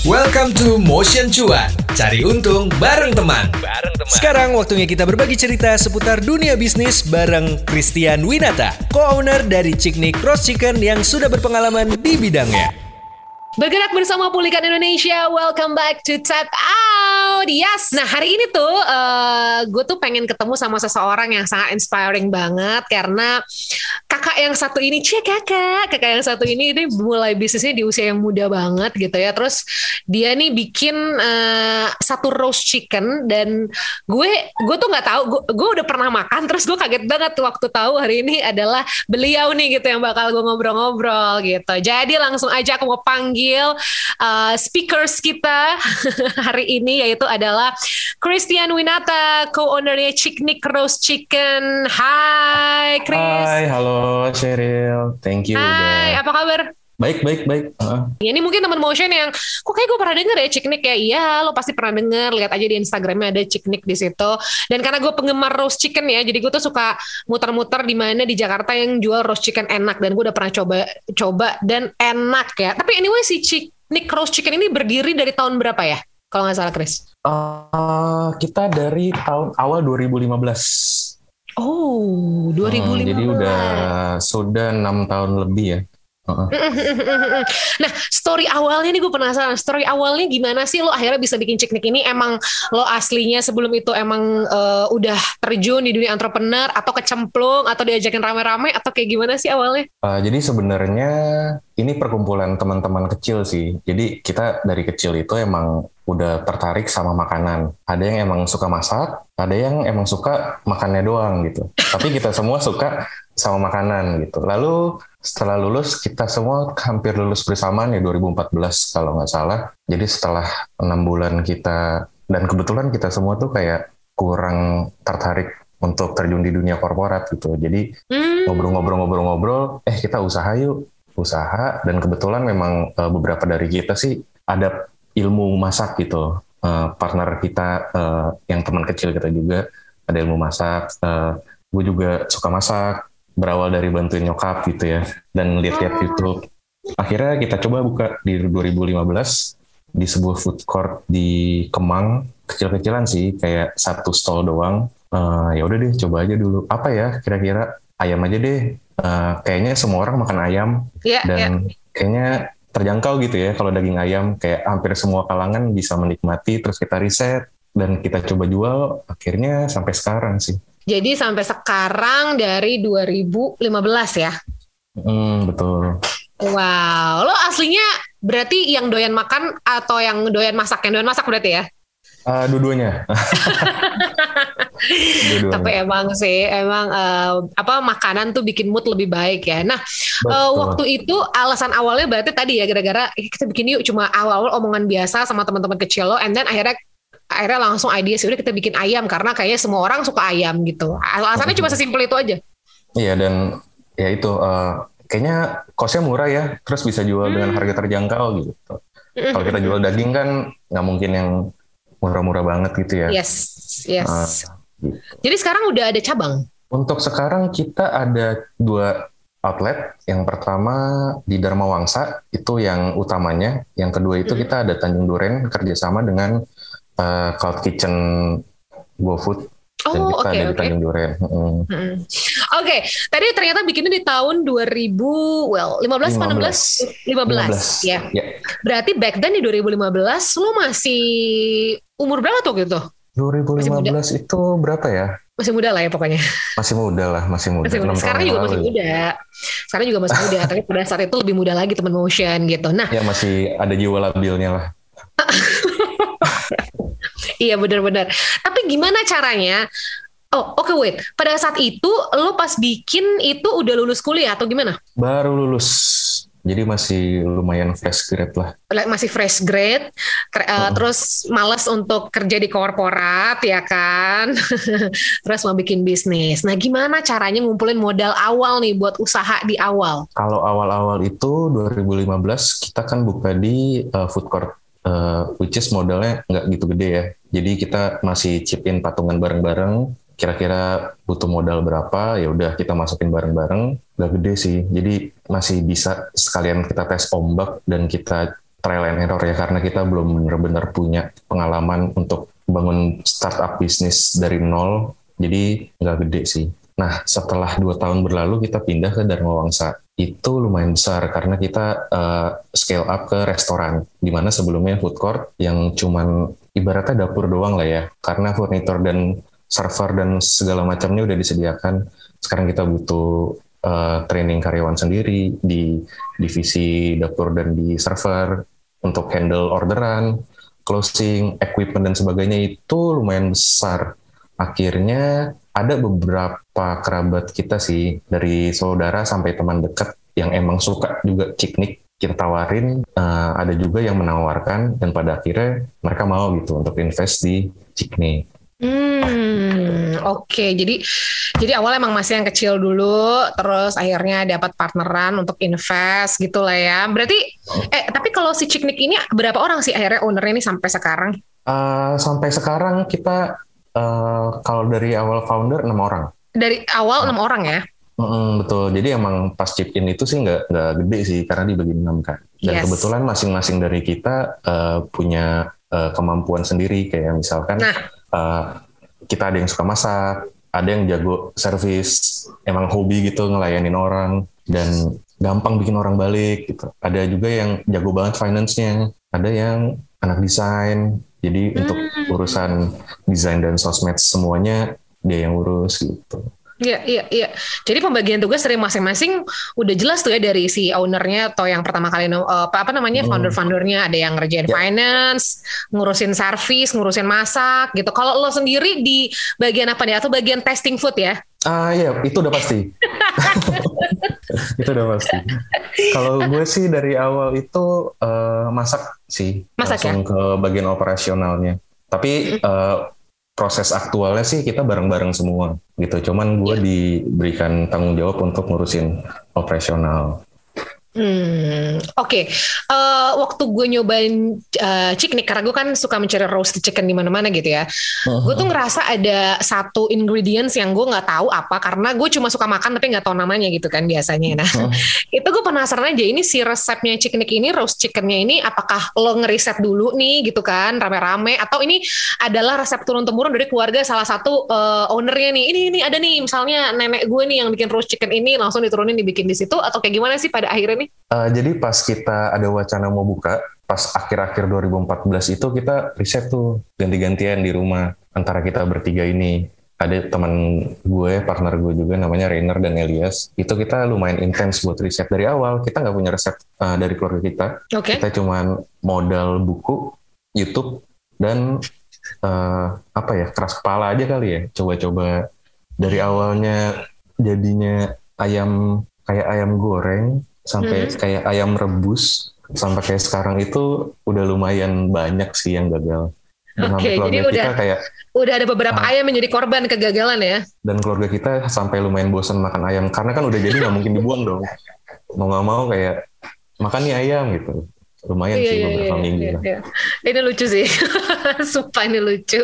Welcome to Motion Cuan. Cari untung bareng teman. Bareng teman. Sekarang waktunya kita berbagi cerita seputar dunia bisnis bareng Christian Winata, co-owner dari Ciknik Cross Chicken yang sudah berpengalaman di bidangnya. Bergerak bersama Pulihkan Indonesia, welcome back to Tap Out. Yes. Nah hari ini tuh uh, gue tuh pengen ketemu sama seseorang yang sangat inspiring banget karena kakak yang satu ini, cie kakak, kakak yang satu ini ini mulai bisnisnya di usia yang muda banget gitu ya. Terus dia nih bikin uh, satu roast chicken dan gue gue tuh nggak tahu, gue, gue udah pernah makan. Terus gue kaget banget waktu tahu hari ini adalah beliau nih gitu yang bakal gue ngobrol-ngobrol gitu. Jadi langsung aja aku mau panggil panggil uh, speakers kita hari ini yaitu adalah Christian Winata, co-ownernya Chicknick Roast Chicken. Hai Chris. Hai, halo Cheryl. Thank you. Hai, udah. apa kabar? Baik, baik, baik. Uh. Ya, ini mungkin teman motion yang, kok kayak gue pernah denger ya Ciknik ya. Iya, lo pasti pernah denger. Lihat aja di Instagramnya ada Ciknik di situ. Dan karena gue penggemar roast chicken ya, jadi gue tuh suka muter-muter di mana di Jakarta yang jual roast chicken enak. Dan gue udah pernah coba, coba dan enak ya. Tapi anyway si Ciknik roast chicken ini berdiri dari tahun berapa ya? Kalau nggak salah, Chris. Uh, kita dari tahun awal 2015. Oh, 2015. Hmm, jadi udah sudah enam tahun lebih ya. Nah, story awalnya nih gue penasaran. Story awalnya gimana sih lo akhirnya bisa bikin ciknik ini? Emang lo aslinya sebelum itu emang uh, udah terjun di dunia entrepreneur atau kecemplung atau diajakin rame-rame atau kayak gimana sih awalnya? Uh, jadi sebenarnya ini perkumpulan teman-teman kecil sih. Jadi kita dari kecil itu emang udah tertarik sama makanan. Ada yang emang suka masak, ada yang emang suka makannya doang gitu. Tapi kita semua suka sama makanan gitu. Lalu setelah lulus kita semua hampir lulus bersamaan ya 2014 kalau nggak salah. Jadi setelah enam bulan kita dan kebetulan kita semua tuh kayak kurang tertarik untuk terjun di dunia korporat gitu. Jadi hmm. ngobrol-ngobrol-ngobrol-ngobrol, eh kita usaha yuk, usaha. Dan kebetulan memang uh, beberapa dari kita sih ada ilmu masak gitu. Uh, partner kita uh, yang teman kecil kita juga ada ilmu masak. Uh, gue juga suka masak berawal dari bantuin nyokap gitu ya dan lihat-lihat oh. YouTube. Akhirnya kita coba buka di 2015 di sebuah food court di Kemang kecil-kecilan sih kayak satu stall doang. Uh, ya udah deh coba aja dulu. Apa ya kira-kira ayam aja deh. Uh, kayaknya semua orang makan ayam yeah, dan yeah. kayaknya terjangkau gitu ya kalau daging ayam kayak hampir semua kalangan bisa menikmati terus kita riset dan kita coba jual akhirnya sampai sekarang sih. Jadi sampai sekarang dari 2015 ya? Hmm, betul. Wow, lo aslinya berarti yang doyan makan atau yang doyan masak? Yang doyan masak berarti ya? Uh, dua-duanya. Tapi emang sih, emang uh, apa makanan tuh bikin mood lebih baik ya. Nah, uh, waktu itu alasan awalnya berarti tadi ya gara-gara kita bikin yuk cuma awal-awal omongan biasa sama teman-teman kecil lo, and then akhirnya akhirnya langsung ide sih udah kita bikin ayam karena kayaknya semua orang suka ayam gitu. Alasannya cuma sesimpel itu aja. Iya dan ya itu uh, kayaknya kosnya murah ya, terus bisa jual hmm. dengan harga terjangkau gitu. Hmm. Kalau kita jual daging kan nggak mungkin yang murah-murah banget gitu ya. Yes, yes. Uh, gitu. Jadi sekarang udah ada cabang. Untuk sekarang kita ada dua outlet. Yang pertama di Dharma Wangsa itu yang utamanya. Yang kedua itu hmm. kita ada Tanjung Duren kerjasama dengan uh, Cloud Kitchen GoFood Oh, dan kita okay, Tanjung Duren. Mm. Hmm. Oke, okay. tadi ternyata bikinnya di tahun 2000, well, 15 15. 15, 15. ya. Yeah. Berarti back then di 2015 lu masih umur berapa tuh gitu? 2015 itu berapa ya? Masih muda lah ya pokoknya. Masih muda lah, masih muda. Masih muda. Sekarang juga masih muda. Sekarang juga masih muda, tapi pada saat itu lebih muda lagi teman motion gitu. Nah, ya masih ada jiwa labilnya lah. iya benar-benar. Tapi gimana caranya? Oh oke okay, wait. Pada saat itu lo pas bikin itu udah lulus kuliah atau gimana? Baru lulus. Jadi masih lumayan fresh grade lah. Masih fresh grade, uh, oh. terus males untuk kerja di korporat ya kan, terus mau bikin bisnis. Nah gimana caranya ngumpulin modal awal nih buat usaha di awal? Kalau awal-awal itu 2015 kita kan buka di uh, food court uh, which is modalnya nggak gitu gede ya. Jadi kita masih chip in patungan bareng-bareng. Kira-kira butuh modal berapa? Ya udah kita masukin bareng-bareng. Nggak gede sih. Jadi masih bisa sekalian kita tes ombak dan kita trial and error ya karena kita belum benar-benar punya pengalaman untuk bangun startup bisnis dari nol jadi nggak gede sih nah setelah dua tahun berlalu kita pindah ke Dharma Wangsa itu lumayan besar karena kita uh, scale up ke restoran. Di mana sebelumnya food court yang cuman ibaratnya dapur doang lah ya. Karena furnitur dan server dan segala macamnya udah disediakan. Sekarang kita butuh uh, training karyawan sendiri di divisi dapur dan di server untuk handle orderan, closing, equipment dan sebagainya. Itu lumayan besar. Akhirnya ada beberapa kerabat kita sih dari saudara sampai teman dekat yang emang suka juga ciknik kita tawarin uh, ada juga yang menawarkan dan pada akhirnya mereka mau gitu untuk invest di ciknik. Hmm, oke. Okay. Jadi jadi awalnya emang masih yang kecil dulu, terus akhirnya dapat partneran untuk invest gitu lah ya. Berarti eh tapi kalau si Ciknik ini berapa orang sih akhirnya ownernya ini sampai sekarang? Uh, sampai sekarang kita uh, kalau dari awal founder enam orang. Dari awal enam orang ya? Mm, betul. Jadi emang pas chip in itu sih nggak nggak gede sih karena dibagi enam kan. Dan yes. kebetulan masing-masing dari kita uh, punya uh, kemampuan sendiri kayak misalkan. Nah uh, kita ada yang suka masak, ada yang jago servis, emang hobi gitu ngelayanin orang dan gampang bikin orang balik gitu. Ada juga yang jago banget finance-nya, ada yang anak desain. Jadi hmm. untuk urusan desain dan sosmed semuanya dia yang urus gitu. Iya, iya, iya. Jadi pembagian tugas dari masing-masing udah jelas tuh ya dari si ownernya atau yang pertama kali uh, apa namanya hmm. founder-foundernya ada yang ngerjain yeah. finance, ngurusin service, ngurusin masak gitu. Kalau lo sendiri di bagian apa nih? Atau bagian testing food ya? Ah uh, iya, itu udah pasti. itu udah pasti. Kalau gue sih dari awal itu uh, masak sih, masak langsung ya? ke bagian operasionalnya. Tapi uh, proses aktualnya sih kita bareng-bareng semua gitu. Cuman gue yeah. diberikan tanggung jawab untuk ngurusin operasional. Hmm, oke. Okay. Uh, eh, waktu gue nyobain uh, chick nih, karena gue kan suka mencari roast chicken di mana-mana gitu ya. Uh-huh. Gue tuh ngerasa ada satu ingredients yang gue nggak tahu apa, karena gue cuma suka makan tapi nggak tahu namanya gitu kan biasanya. Nah, uh-huh. itu gue penasaran aja ini si resepnya chick ini roast chickennya ini apakah lo ngeriset dulu nih gitu kan, rame-rame, atau ini adalah resep turun temurun dari keluarga salah satu uh, ownernya nih. Ini ini ada nih misalnya nenek gue nih yang bikin roast chicken ini langsung diturunin dibikin di situ, atau kayak gimana sih pada akhirnya nih? Uh, jadi pas kita ada wacana mau buka, pas akhir-akhir 2014 itu kita riset tuh ganti-gantian di rumah antara kita bertiga ini. Ada teman gue, partner gue juga namanya Rainer dan Elias. Itu kita lumayan intens buat riset dari awal. Kita nggak punya resep uh, dari keluarga kita. Okay. Kita cuman modal buku, YouTube, dan uh, apa ya keras kepala aja kali ya. Coba-coba dari awalnya jadinya ayam kayak ayam goreng sampai hmm. kayak ayam rebus sampai kayak sekarang itu udah lumayan banyak sih yang gagal. Oke, okay, jadi udah kayak udah ada beberapa uh, ayam yang jadi korban kegagalan ya. Dan keluarga kita sampai lumayan bosan makan ayam karena kan udah jadi nggak mungkin dibuang dong. Mau nggak mau kayak makan nih ayam gitu lumayan iya, sih iya, beberapa iya, minggu. Iya, iya. Ini lucu sih, sumpah ini lucu.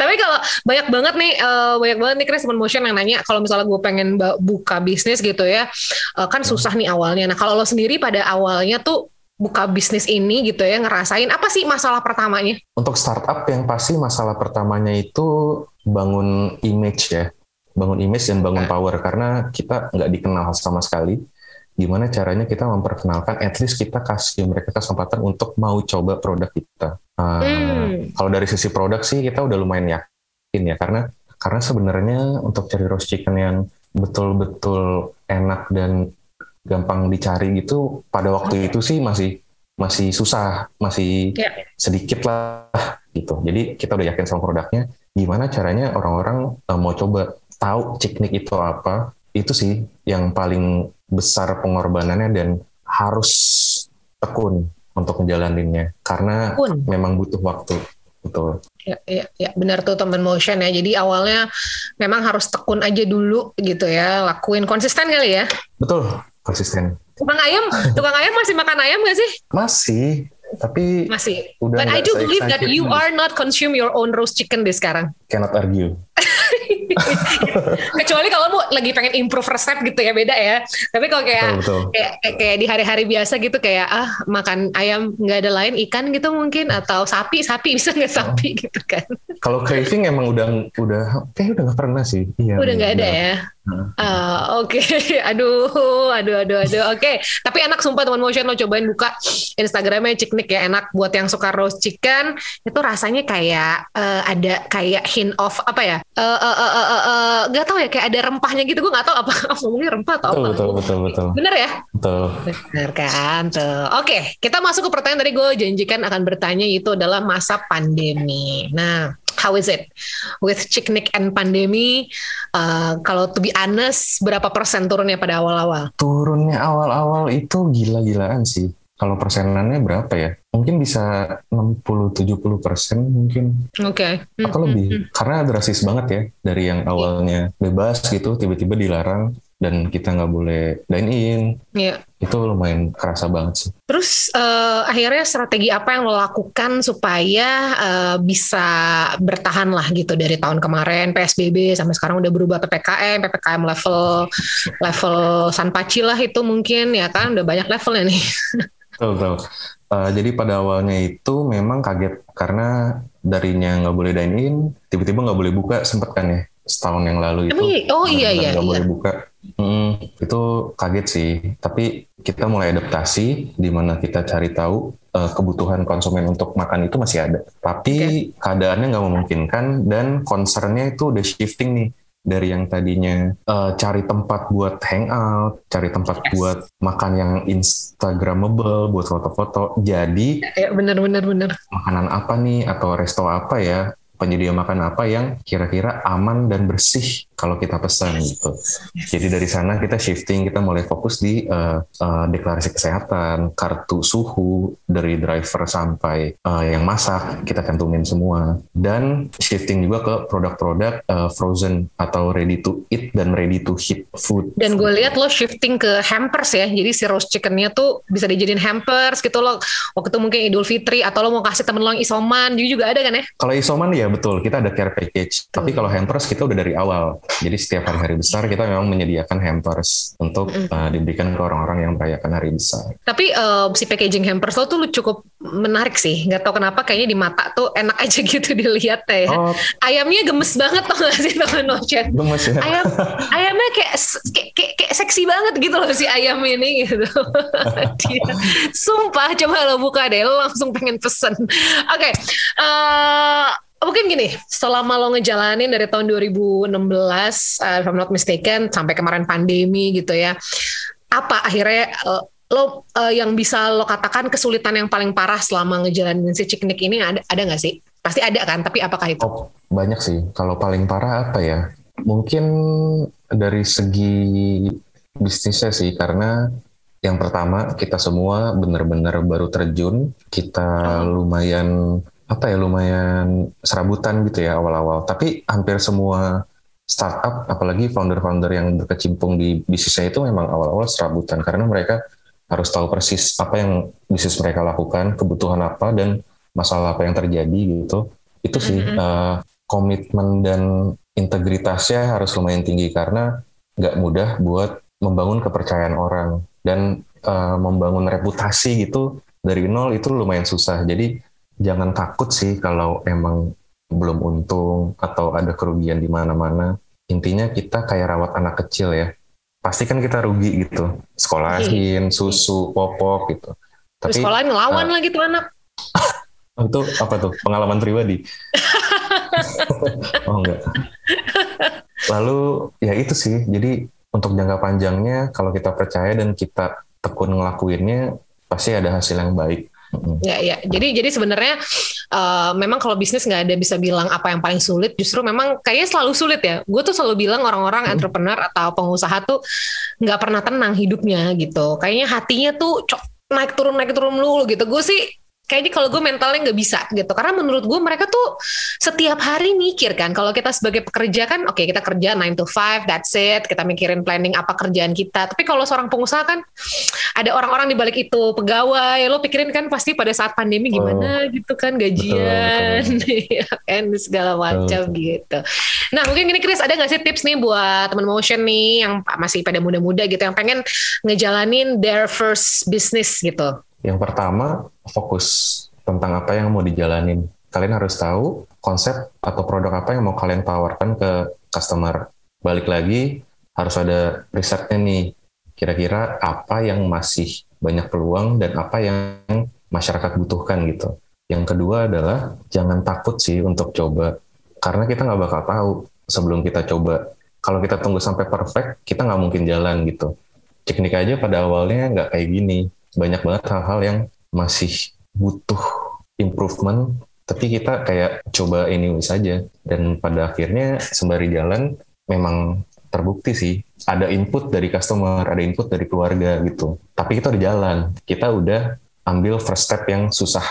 Tapi kalau banyak banget nih, uh, banyak banget nih Chris Motion yang nanya kalau misalnya gue pengen buka bisnis gitu ya, uh, kan susah nih awalnya. Nah kalau lo sendiri pada awalnya tuh buka bisnis ini gitu ya, ngerasain apa sih masalah pertamanya? Untuk startup yang pasti masalah pertamanya itu bangun image ya, bangun image dan bangun nah. power karena kita nggak dikenal sama sekali gimana caranya kita memperkenalkan at least kita kasih mereka kesempatan untuk mau coba produk kita uh, hmm. kalau dari sisi produk sih kita udah lumayan yakin ya karena karena sebenarnya untuk cari roast chicken yang betul-betul enak dan gampang dicari gitu pada waktu itu sih masih masih susah masih yeah. sedikit lah gitu jadi kita udah yakin sama produknya gimana caranya orang-orang uh, mau coba tahu ciknik itu apa itu sih yang paling besar pengorbanannya dan harus tekun untuk menjalaninnya karena tekun. memang butuh waktu betul. Ya, ya, ya benar tuh teman motion ya. Jadi awalnya memang harus tekun aja dulu gitu ya lakuin. Konsisten kali ya? Betul konsisten. Tukang ayam? Tukang ayam masih makan ayam gak sih? Masih tapi masih. udah but I do believe that you are not consume your own roast chicken deh sekarang. Cannot argue Kecuali kalau mau lagi pengen improve resep gitu ya beda ya. Tapi kalau kayak betul, betul. kayak, kayak di hari-hari biasa gitu kayak ah makan ayam nggak ada lain ikan gitu mungkin atau sapi sapi bisa nggak sapi oh. gitu kan. Kalau craving emang udah udah kayak udah nggak pernah sih. Iya. Udah nggak ada ya. Uh, Oke, okay. aduh, aduh, aduh, aduh. Oke, okay. tapi enak sumpah teman motion lo cobain buka Instagramnya Ciknik ya enak buat yang suka roast chicken itu rasanya kayak uh, ada kayak hint of apa ya? Uh, uh, uh, uh, uh, uh, gak tau ya kayak ada rempahnya gitu. Gue gak tau apa ngomongnya rempah atau betul, apa. Betul, betul, betul. Bener ya? Betul. Bener kan tuh. Oke, okay. kita masuk ke pertanyaan tadi gue janjikan akan bertanya itu adalah masa pandemi. Nah, how is it with Ciknik and pandemi? Uh, kalau to be honest, berapa persen turunnya pada awal-awal? Turunnya awal-awal itu gila-gilaan sih. Kalau persenannya berapa ya? Mungkin bisa 60-70 persen mungkin. Oke. Okay. Atau lebih. Mm -hmm. Karena drastis banget ya. Dari yang awalnya bebas gitu, tiba-tiba dilarang dan kita nggak boleh dine in. Iya. Itu lumayan kerasa banget sih. Terus uh, akhirnya strategi apa yang lo lakukan supaya uh, bisa bertahan lah gitu dari tahun kemarin PSBB sampai sekarang udah berubah PPKM, PPKM level level Sanpaci lah itu mungkin ya kan udah banyak levelnya nih. Betul, betul. Uh, jadi pada awalnya itu memang kaget karena darinya nggak boleh dine in, tiba-tiba nggak boleh buka sempet kan ya setahun yang lalu itu. Iya? oh iya iya. Nggak iya. boleh buka Hmm, itu kaget sih. Tapi kita mulai adaptasi, di mana kita cari tahu uh, kebutuhan konsumen untuk makan itu masih ada. Tapi okay. keadaannya nggak memungkinkan dan concernnya itu udah shifting nih dari yang tadinya uh, cari tempat buat hangout, cari tempat yes. buat makan yang instagramable, buat foto-foto. Jadi, ya, bener bener bener. Makanan apa nih atau resto apa ya? penyedia makan apa yang kira-kira aman dan bersih kalau kita pesan gitu. Jadi dari sana kita shifting, kita mulai fokus di uh, uh, deklarasi kesehatan, kartu suhu dari driver sampai uh, yang masak kita cantumin semua dan shifting juga ke produk-produk uh, frozen atau ready to eat dan ready to heat food. Dan gue lihat lo shifting ke hampers ya, jadi si roast chickennya tuh bisa dijadiin hampers gitu lo waktu itu mungkin Idul Fitri atau lo mau kasih temen lo yang isoman, juga ada kan ya? Kalau isoman ya betul, kita ada care package. Tapi kalau hampers kita udah dari awal jadi setiap hari-hari besar kita memang menyediakan hampers untuk mm. uh, diberikan ke orang-orang yang merayakan hari besar. Tapi uh, si packaging hampers lo tuh cukup menarik sih. Gak tau kenapa kayaknya di mata tuh enak aja gitu dilihat ya. Oh. Ayamnya gemes banget tau gak sih teman Nocet? Gemes ya. Ayam, ayamnya kayak, kayak, kayak, kayak seksi banget gitu loh si ayam ini gitu. Dia, sumpah coba lo buka deh lo langsung pengen pesen. Oke. Okay. Uh, mungkin gini, selama lo ngejalanin dari tahun 2016, uh, if I'm not mistaken, sampai kemarin pandemi gitu ya, apa akhirnya uh, lo uh, yang bisa lo katakan kesulitan yang paling parah selama ngejalanin si ciknik ini ada ada nggak sih? Pasti ada kan, tapi apakah itu? Oh, banyak sih. Kalau paling parah apa ya? Mungkin dari segi bisnisnya sih, karena yang pertama kita semua benar-benar baru terjun, kita oh. lumayan apa ya lumayan serabutan gitu ya awal-awal. Tapi hampir semua startup, apalagi founder-founder yang berkecimpung di bisnisnya itu memang awal-awal serabutan karena mereka harus tahu persis apa yang bisnis mereka lakukan, kebutuhan apa dan masalah apa yang terjadi gitu. Itu sih mm -hmm. uh, komitmen dan integritasnya harus lumayan tinggi karena nggak mudah buat membangun kepercayaan orang dan uh, membangun reputasi gitu dari nol itu lumayan susah. Jadi jangan takut sih kalau emang belum untung atau ada kerugian di mana-mana. Intinya kita kayak rawat anak kecil ya. Pasti kan kita rugi gitu. Sekolahin, susu, popok gitu. Tapi sekolahin ngelawan uh, lagi tuh anak. itu apa tuh? Pengalaman pribadi. oh enggak. Lalu ya itu sih. Jadi untuk jangka panjangnya kalau kita percaya dan kita tekun ngelakuinnya pasti ada hasil yang baik. Ya, ya. Jadi, jadi sebenarnya uh, memang kalau bisnis nggak ada bisa bilang apa yang paling sulit. Justru memang kayaknya selalu sulit ya. Gue tuh selalu bilang orang-orang hmm. entrepreneur atau pengusaha tuh nggak pernah tenang hidupnya gitu. Kayaknya hatinya tuh naik turun naik turun dulu gitu. Gue sih kayaknya kalau gue mentalnya nggak bisa gitu. Karena menurut gue mereka tuh setiap hari mikir kan kalau kita sebagai pekerja kan oke okay, kita kerja 9 to 5 that's it kita mikirin planning apa kerjaan kita. Tapi kalau seorang pengusaha kan ada orang-orang di balik itu pegawai lo pikirin kan pasti pada saat pandemi gimana oh, gitu kan gajian ya kan segala macam gitu. Nah mungkin gini Chris ada nggak sih tips nih buat teman motion nih yang masih pada muda-muda gitu yang pengen ngejalanin their first business gitu yang pertama, fokus tentang apa yang mau dijalanin. Kalian harus tahu konsep atau produk apa yang mau kalian tawarkan ke customer. Balik lagi, harus ada risetnya nih. Kira-kira apa yang masih banyak peluang dan apa yang masyarakat butuhkan gitu. Yang kedua adalah jangan takut sih untuk coba. Karena kita nggak bakal tahu sebelum kita coba. Kalau kita tunggu sampai perfect, kita nggak mungkin jalan gitu. Teknik aja pada awalnya nggak kayak gini banyak banget hal-hal yang masih butuh improvement tapi kita kayak coba ini saja dan pada akhirnya sembari jalan memang terbukti sih ada input dari customer ada input dari keluarga gitu. Tapi kita udah jalan kita udah ambil first step yang susah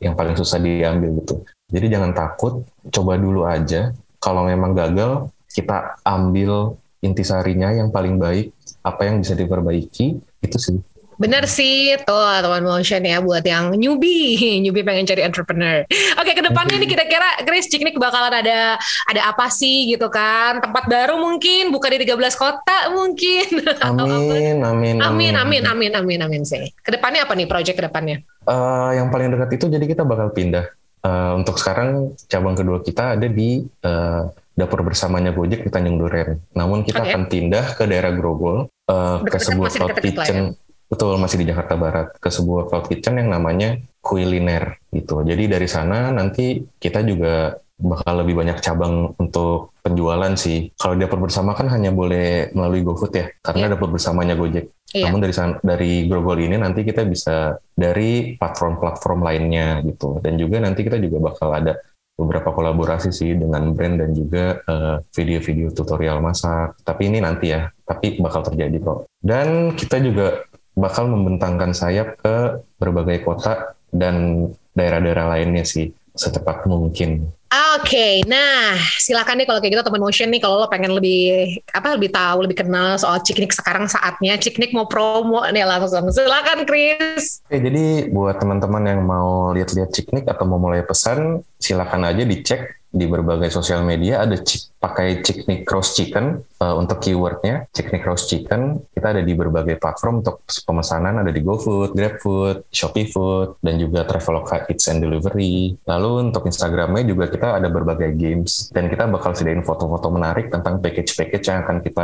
yang paling susah diambil gitu. Jadi jangan takut coba dulu aja. Kalau memang gagal kita ambil intisarinya yang paling baik apa yang bisa diperbaiki itu sih Bener sih, tuh teman motion ya buat yang newbie, newbie pengen cari entrepreneur. Oke, ke depannya nih kira-kira Chris Ciknik bakalan ada ada apa sih gitu kan? Tempat baru mungkin, buka di 13 kota mungkin. Amin, amin, amin, amin, amin, amin, amin sih. Ke depannya apa nih project ke depannya? Uh, yang paling dekat itu jadi kita bakal pindah. Uh, untuk sekarang cabang kedua kita ada di uh, dapur bersamanya Gojek di Tanjung Duren. Namun kita okay. akan pindah ke daerah Grogol uh, ke sebuah cloud kitchen. Ya? Betul, masih di Jakarta Barat ke sebuah cloud kitchen yang namanya Kuliner gitu. Jadi dari sana nanti kita juga bakal lebih banyak cabang untuk penjualan sih. Kalau dapur bersama kan hanya boleh melalui GoFood ya, karena yeah. dapur bersamanya Gojek. Yeah. Namun dari sana, dari Grogol ini nanti kita bisa dari platform-platform lainnya gitu. Dan juga nanti kita juga bakal ada beberapa kolaborasi sih dengan brand dan juga uh, video-video tutorial masak. Tapi ini nanti ya, tapi bakal terjadi kok. Dan kita juga bakal membentangkan sayap ke berbagai kota dan daerah-daerah lainnya sih secepat mungkin. Oke, okay, nah silakan nih kalau kayak gitu teman motion nih kalau lo pengen lebih apa lebih tahu lebih kenal soal Ciknik sekarang saatnya Ciknik mau promo nih langsung. Silakan Chris. Oke, jadi buat teman-teman yang mau lihat-lihat Ciknik atau mau mulai pesan silakan aja dicek di berbagai sosial media. Ada cik, pakai Chicknik Cross Chicken uh, untuk keywordnya Chicknik Cross Chicken. Kita ada di berbagai platform untuk pemesanan. Ada di GoFood, GrabFood, Shopee Food dan juga Traveloka Eats and Delivery. Lalu untuk Instagramnya juga kita ada berbagai games dan kita bakal sediain foto-foto menarik tentang package-package yang akan kita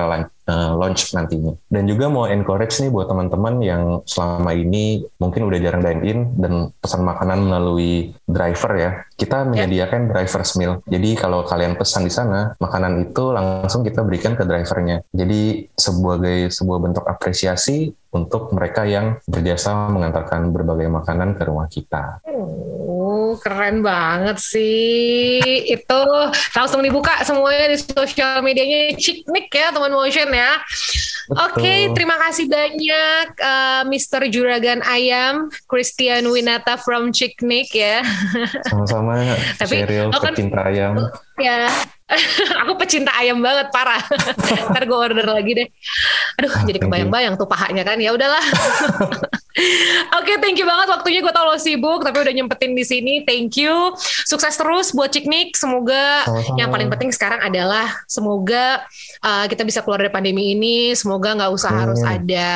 uh, launch nantinya dan juga mau encourage nih buat teman-teman yang selama ini mungkin udah jarang dine in dan pesan makanan melalui driver ya kita ya. menyediakan yeah. driver's meal jadi kalau kalian pesan di sana, makanan itu langsung kita berikan ke drivernya. Jadi sebagai sebuah bentuk apresiasi untuk mereka yang berjasa mengantarkan berbagai makanan ke rumah kita. Oh, keren banget sih. itu langsung dibuka semuanya di sosial medianya Ciknik ya, teman motion ya. Oke, okay, terima kasih banyak uh, Mr. Juragan Ayam, Christian Winata from Ciknik ya. Sama-sama, Tapi, Cheryl, kan, pecinta ayam. Ya, aku pecinta ayam banget parah. Ntar gue order lagi deh. Aduh, ah, jadi kebayang-bayang tuh pahanya kan. Ya udahlah. Oke, okay, thank you banget waktunya. Gue tau lo sibuk, tapi udah nyempetin di sini. Thank you. Sukses terus buat Ciknik. Semoga Sama-sama. yang paling penting sekarang adalah semoga uh, kita bisa keluar dari pandemi ini. Semoga nggak usah hmm. harus ada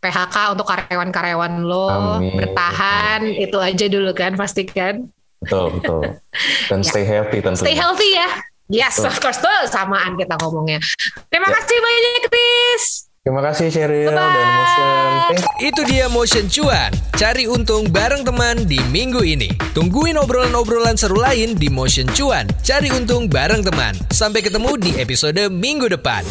PHK untuk karyawan-karyawan lo Amin. bertahan itu aja dulu kan pastikan. Betul betul. Dan ya. stay healthy tentunya. Stay healthy ya. Yes, of course tuh samaan kita ngomongnya. Terima ya. kasih banyak, Chris. Terima kasih Cheryl dan Motion. Itu dia Motion Cuan. Cari untung bareng teman di minggu ini. Tungguin obrolan-obrolan seru lain di Motion Cuan. Cari untung bareng teman. Sampai ketemu di episode minggu depan.